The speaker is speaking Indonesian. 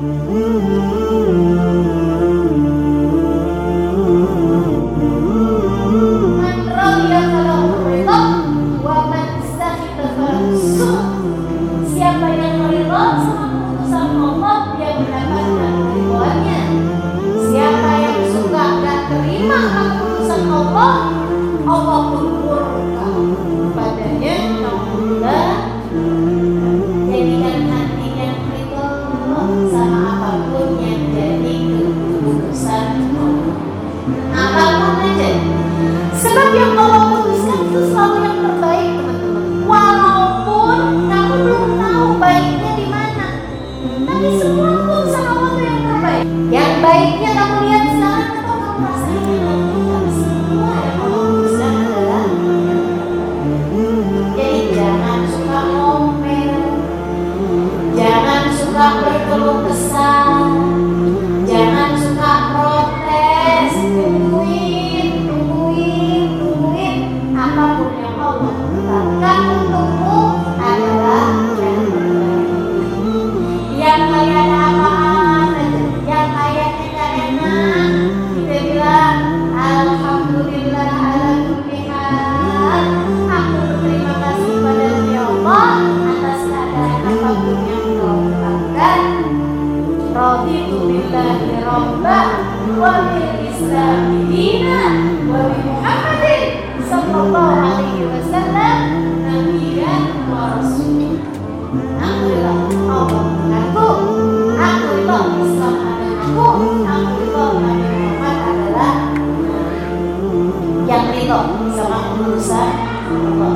Man radiya falahu ridha wa man sakhita falahu suh. Siapa yang ridha sama keputusan Allah dia mendapatkan ridhonya. Siapa yang suka dan terima keputusan Allah, Allah pun murka padanya. Alhamdulillah. Jadikan hatinya ridho Sebab yang Allah putuskan itu selalu yang terbaik, teman-teman. Walaupun kamu belum tahu baiknya di mana, tapi semua keputusan Allah itu yang terbaik. Yang baiknya kamu lihat sekarang atau kamu tapi semua yang Allah putuskan adalah. Jadi jangan suka ngomel, jangan suka berkeluh kesah, رضيت بالله ربا وبالإسلام دينا وبمحمد صلى الله عليه وسلم نبيا ورسولا Aku ridho Allah denganku Aku Islam denganku Aku Nabi Muhammad adalah Yang ridho sama urusan Allah